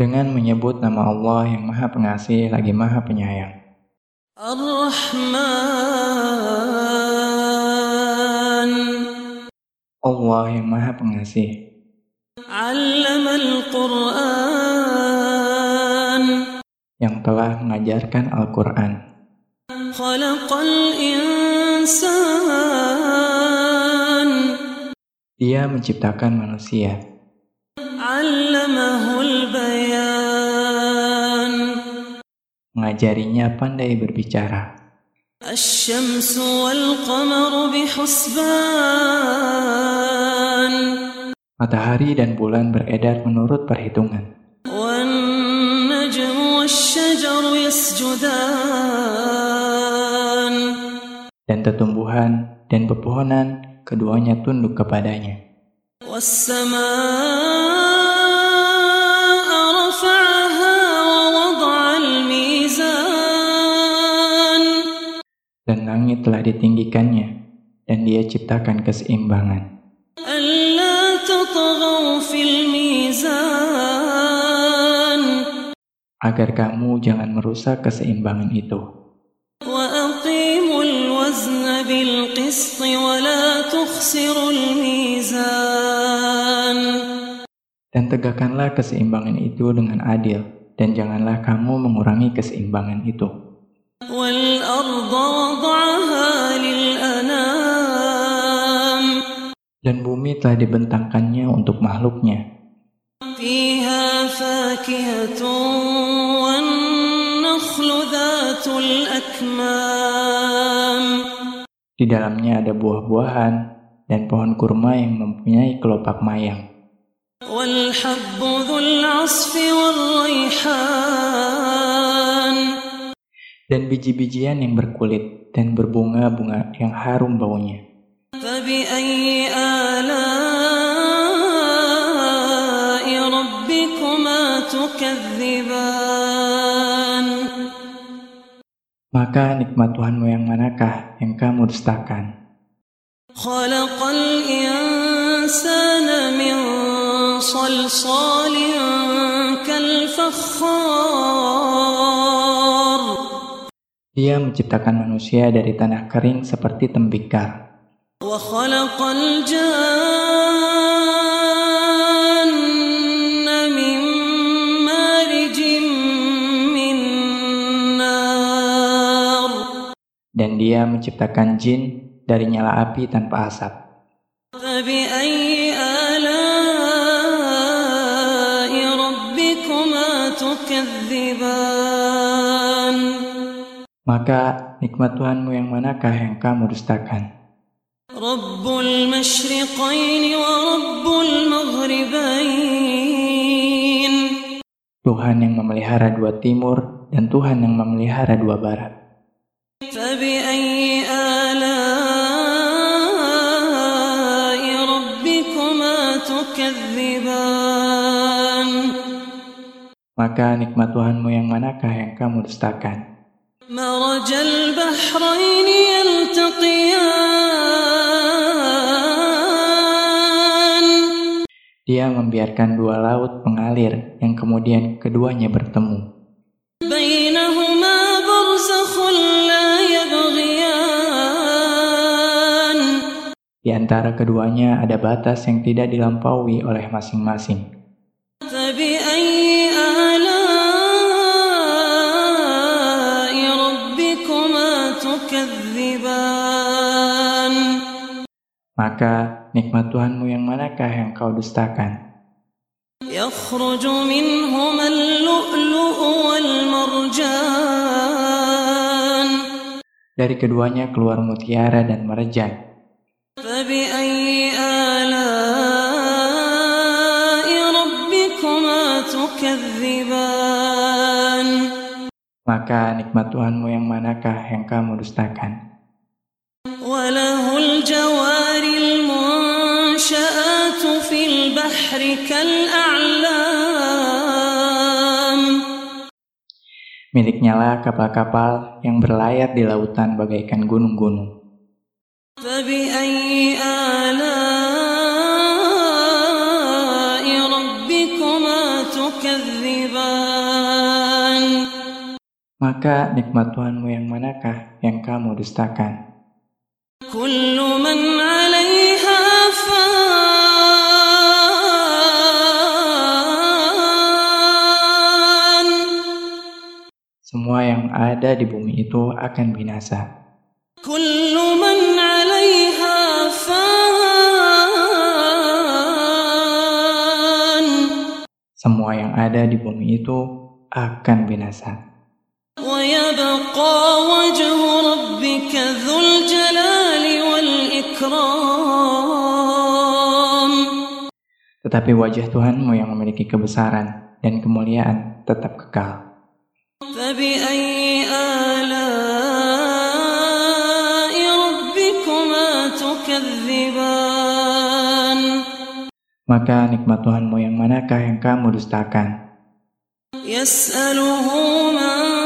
dengan menyebut nama Allah yang Maha Pengasih lagi Maha Penyayang. Ar-Rahman Allah yang Maha Pengasih. Al-Quran yang telah mengajarkan Al-Quran. Khalaqal insan Dia menciptakan manusia. Mengajarinya pandai berbicara. Asy-syamsu wal qamaru bihusban Matahari dan bulan beredar menurut perhitungan. Wan najmu wasy-syajaru yasjudan Dan tetumbuhan dan pepohonan keduanya tunduk kepadanya. والسماء Dan langit telah ditinggikannya, dan dia ciptakan keseimbangan. ألا تطغوا في الميزان Agar kamu jangan merusak keseimbangan itu. وأقيموا الوزن بالقسط ولا تخسروا الميزان Dan tegakkanlah keseimbangan itu dengan adil, dan janganlah kamu mengurangi keseimbangan itu. والأرض Dan bumi telah dibentangkannya untuk makhluknya. فيها فاكهة والنخل ذات الأكمام Di dalamnya ada buah-buahan dan pohon kurma yang mempunyai kelopak mayang. والحب ذو العصف والريحان Dan biji-bijian yang berkulit dan berbunga-bunga yang harum baunya. فبأي Maka nikmat Tuhanmu yang manakah yang kamu dustakan? خلق الإنسان من صلصال كالفخار Dia menciptakan manusia dari tanah kering seperti tembikar. وخلق الجان dan dia menciptakan jin dari nyala api tanpa asap. Maka nikmat Tuhanmu yang manakah yang kamu dustakan? Tuhan yang memelihara dua timur dan Tuhan yang memelihara dua barat. تكذبان Maka nikmat Tuhanmu yang manakah yang kamu dustakan? مرج البحرين يلتقيان Dia membiarkan dua laut mengalir yang kemudian keduanya bertemu. Di antara keduanya ada batas yang tidak dilampaui oleh masing-masing. فبأي آلاء ربكما تكذبان Maka nikmat Tuhanmu yang manakah yang kau dustakan? يخرج منهما اللؤلؤ والمرجان Dari keduanya keluar mutiara dan merejan. تكذبان Maka nikmat Tuhanmu yang manakah yang kamu dustakan? وله الجوار المنشآت في البحر كالأعلام Miliknya lah kapal-kapal yang berlayar di lautan bagaikan gunung-gunung. maka nikmat Tuhanmu yang manakah yang kamu dustakan? Semua yang ada di bumi itu akan binasa. Semua yang ada di bumi itu akan binasa. ويبقى وجه ربك ذو الجلال والإكرام Tetapi wajah Tuhanmu yang memiliki kebesaran dan kemuliaan tetap kekal. فبأي آلاء ربكما تكذبان Maka nikmat Tuhanmu yang manakah yang kamu dustakan? يسأله من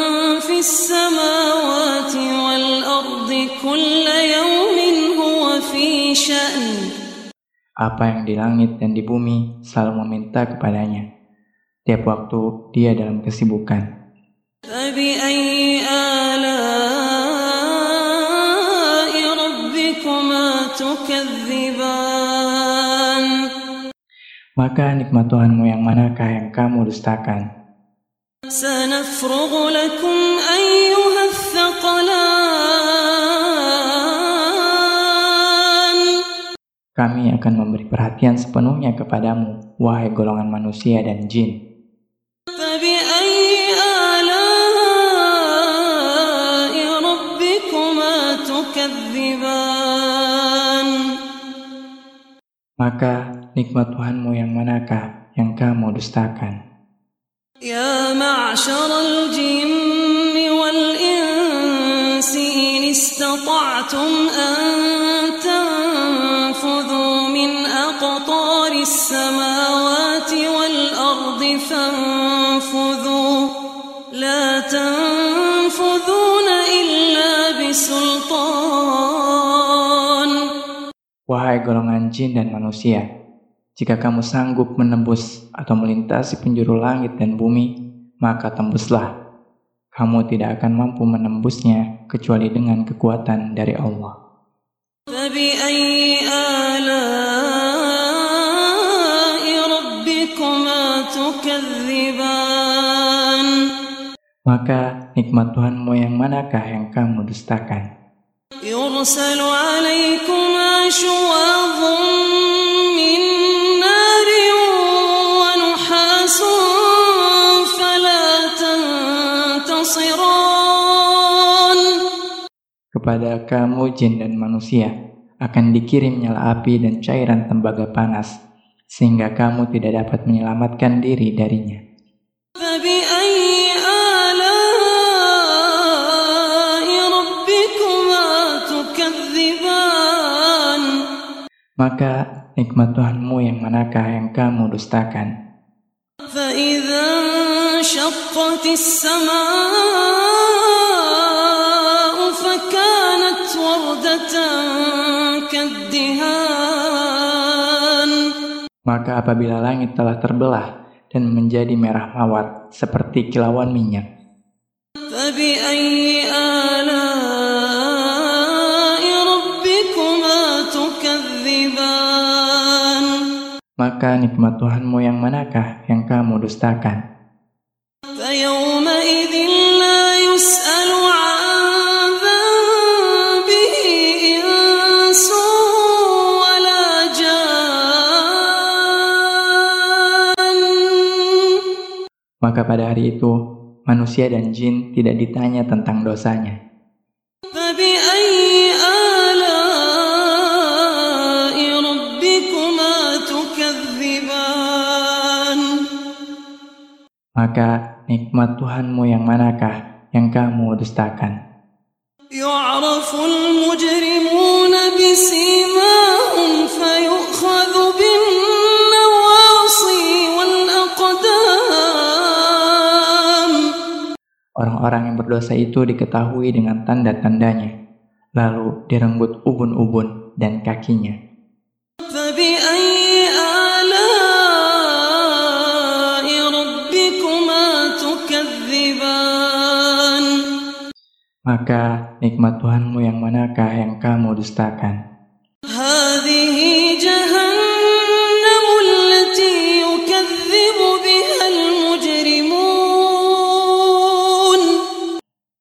في السماوات والأرض كل يوم هو في شأن Apa yang di langit dan di bumi selalu meminta kepadanya. Tiap waktu dia dalam kesibukan. فبأي آلاء ربكما تكذبان Maka nikmat Tuhanmu yang manakah yang kamu dustakan? سنفرغ لكم Kami akan memberi perhatian sepenuhnya kepadamu, wahai golongan manusia dan jin. Maka nikmat Tuhanmu yang manakah yang kamu dustakan? Ya ma'asyaral jinni wal insi in istata'tum an السماوات والأرض فانفذوا لا تنفذون إلا بسلطان Wahai golongan jin dan manusia, jika kamu sanggup menembus atau melintasi penjuru langit dan bumi, maka tembuslah. Kamu tidak akan mampu menembusnya kecuali dengan kekuatan dari Allah. فبأي Maka nikmat Tuhanmu yang manakah yang kamu dustakan? يرسل عليكما شواظ من نار ونحاس فلا تنتصران Kepada kamu jin dan manusia akan dikirim nyala api dan cairan tembaga panas, sehingga kamu tidak dapat menyelamatkan diri darinya. فبأي آلاء ربكما تكذبان Maka nikmat Tuhanmu yang manakah yang kamu dustakan? فإذا انشقت السماء فكانت وردة Maka apabila langit telah terbelah dan menjadi merah mawar seperti kilauan minyak. Maka nikmat Tuhanmu yang manakah yang kamu dustakan? Maka pada hari itu, manusia dan jin tidak ditanya tentang dosanya. فبأي آلاء ربكما تكذبان Maka nikmat Tuhanmu yang manakah yang kamu dustakan? يعرف المجرمون بسيماهم فيؤخذ Orang-orang yang berdosa itu diketahui dengan tanda-tandanya, lalu direnggut ubun-ubun dan kakinya. Maka nikmat Tuhanmu yang manakah yang kamu dustakan?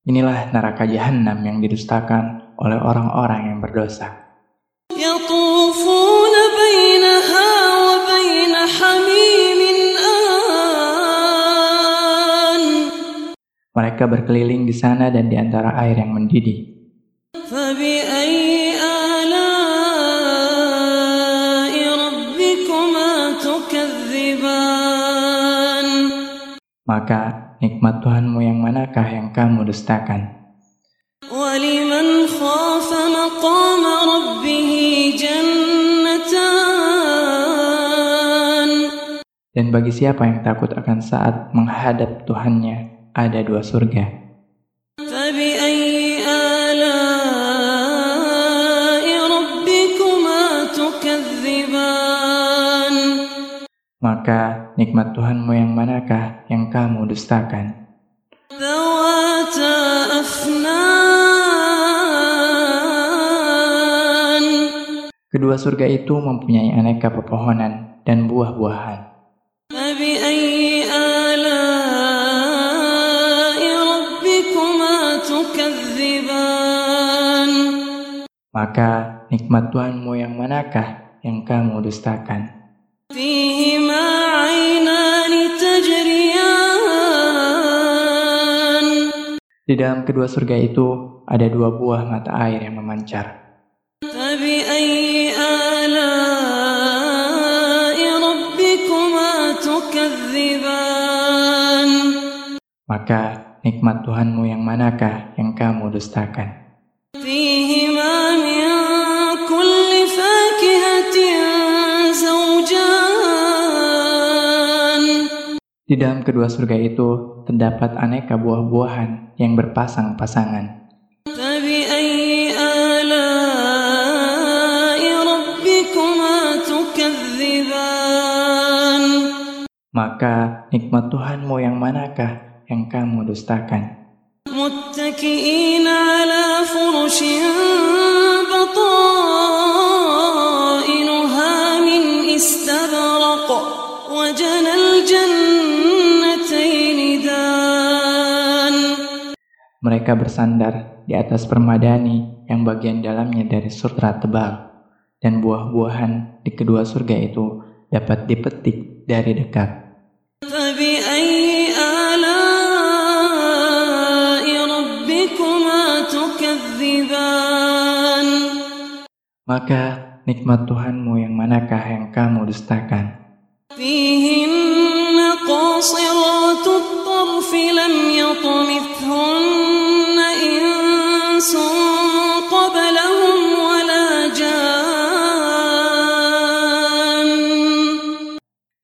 Inilah neraka jahanam yang didustakan oleh orang-orang yang berdosa. Mereka berkeliling di sana dan di antara air yang mendidih. Maka Nikmat Tuhanmu yang manakah yang kamu dustakan? Dan bagi siapa yang takut akan saat menghadap Tuhannya, ada dua surga. Maka nikmat Tuhanmu yang manakah yang kamu dustakan? Kedua surga itu mempunyai aneka pepohonan dan buah-buahan. Maka nikmat Tuhanmu yang manakah yang kamu dustakan? Fihi Di dalam kedua surga itu ada dua buah mata air yang memancar. Maka nikmat Tuhanmu yang manakah yang kamu dustakan? Di dalam kedua surga itu terdapat aneka buah-buahan yang berpasang-pasangan. فبأي آلاء ربكما تكذبان Maka nikmat Tuhanmu yang manakah yang kamu dustakan? متكئين على فرش بطائنها من استبرق وجنى الجنتين Mereka bersandar di atas permadani yang bagian dalamnya dari sutra tebal, dan buah-buahan di kedua surga itu dapat dipetik dari dekat. فبأي آلاء ربكما تكذبان Maka nikmat Tuhanmu yang manakah yang kamu dustakan? فيهن قاصرات الطرف لم يطمثهن إنس قبلهم ولا جان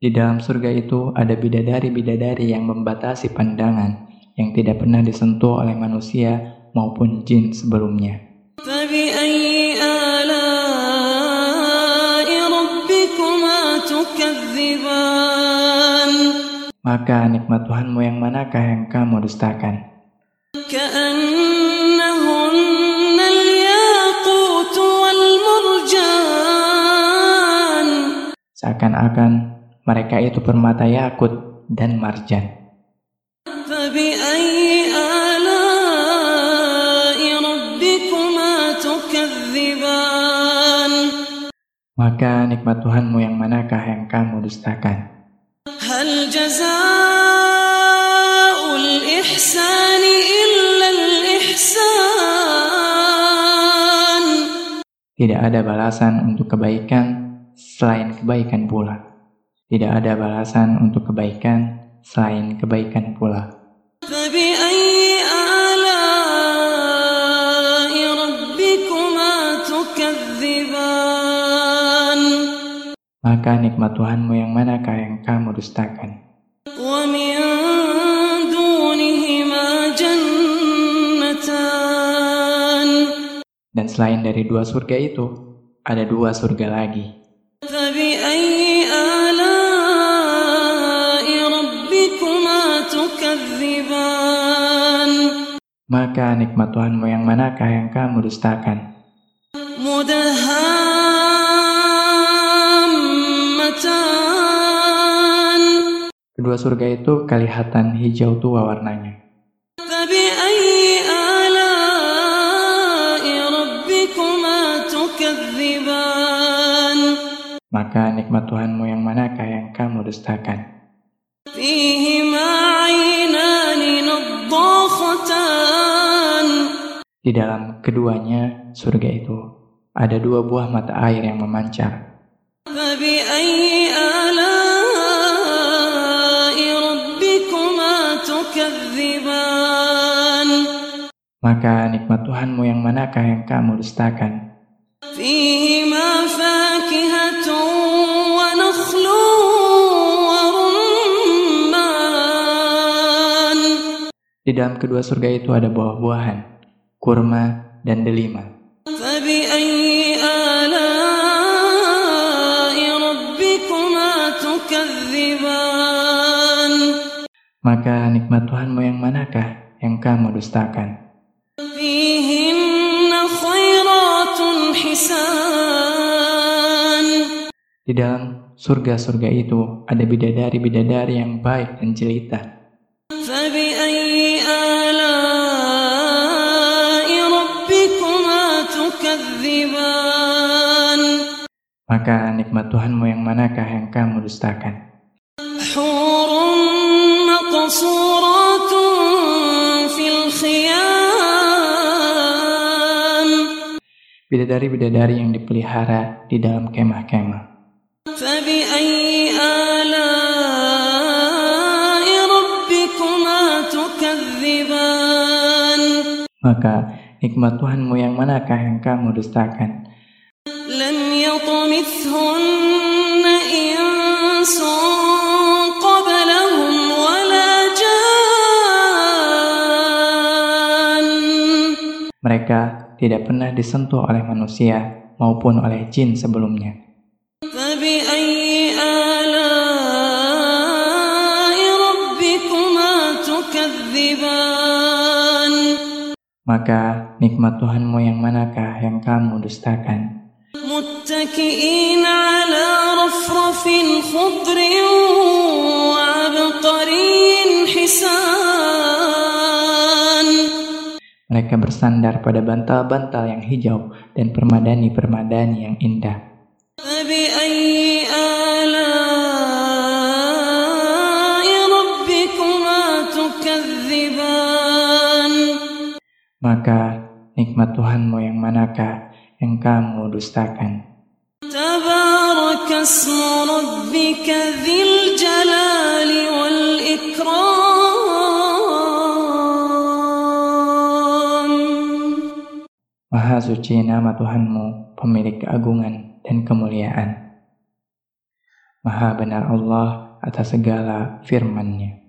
Di dalam surga itu ada bidadari-bidadari yang membatasi pandangan yang tidak pernah disentuh oleh manusia maupun jin sebelumnya. فبأي آلاء ربكما تكذبان Maka nikmat Tuhanmu yang manakah yang kamu dustakan? Seakan-akan mereka itu permata yakut dan marjan. Maka nikmat Tuhanmu yang manakah yang kamu dustakan? Tidak ada balasan untuk kebaikan selain kebaikan pula. Tidak ada balasan untuk kebaikan selain kebaikan pula. Maka nikmat Tuhanmu yang manakah yang kamu dustakan? Dan selain dari dua surga itu, ada dua surga lagi. Maka nikmat Tuhanmu yang manakah yang kamu dustakan? Kedua surga itu kelihatan hijau tua warnanya. Maka nikmat Tuhanmu yang manakah yang kamu dustakan? Di dalam keduanya surga itu ada dua buah mata air yang memancar. Maka nikmat Tuhanmu yang manakah yang kamu dustakan? Di dalam kedua surga itu ada buah-buahan, kurma, dan delima. Maka nikmat Tuhanmu yang manakah yang kamu dustakan? Di dalam surga-surga itu ada bidadari-bidadari yang baik dan cerita. Maka nikmat Tuhanmu yang manakah yang kamu dustakan? Bidadari-bidadari yang dipelihara di dalam kemah-kemah. Maka nikmat Tuhanmu yang manakah yang kamu dustakan? لم يطمثهن إنس قبلهم ولا جان Mereka tidak pernah disentuh oleh manusia maupun oleh jin sebelumnya. فبأي آلاء ربكما تكذبان Maka nikmat Tuhanmu yang manakah yang kamu dustakan? متكئين على رفرف خضر وعبقري حسان Mereka bersandar pada bantal-bantal yang hijau dan permadani-permadani yang indah. فبأي آلاء ربكما تكذبان Maka nikmat Tuhanmu yang manakah yang kamu dustakan? تبارك اسم ربك ذي الجلال والإكرام Maha suci nama Tuhanmu, pemilik keagungan dan kemuliaan. Maha benar Allah atas segala firman-Nya.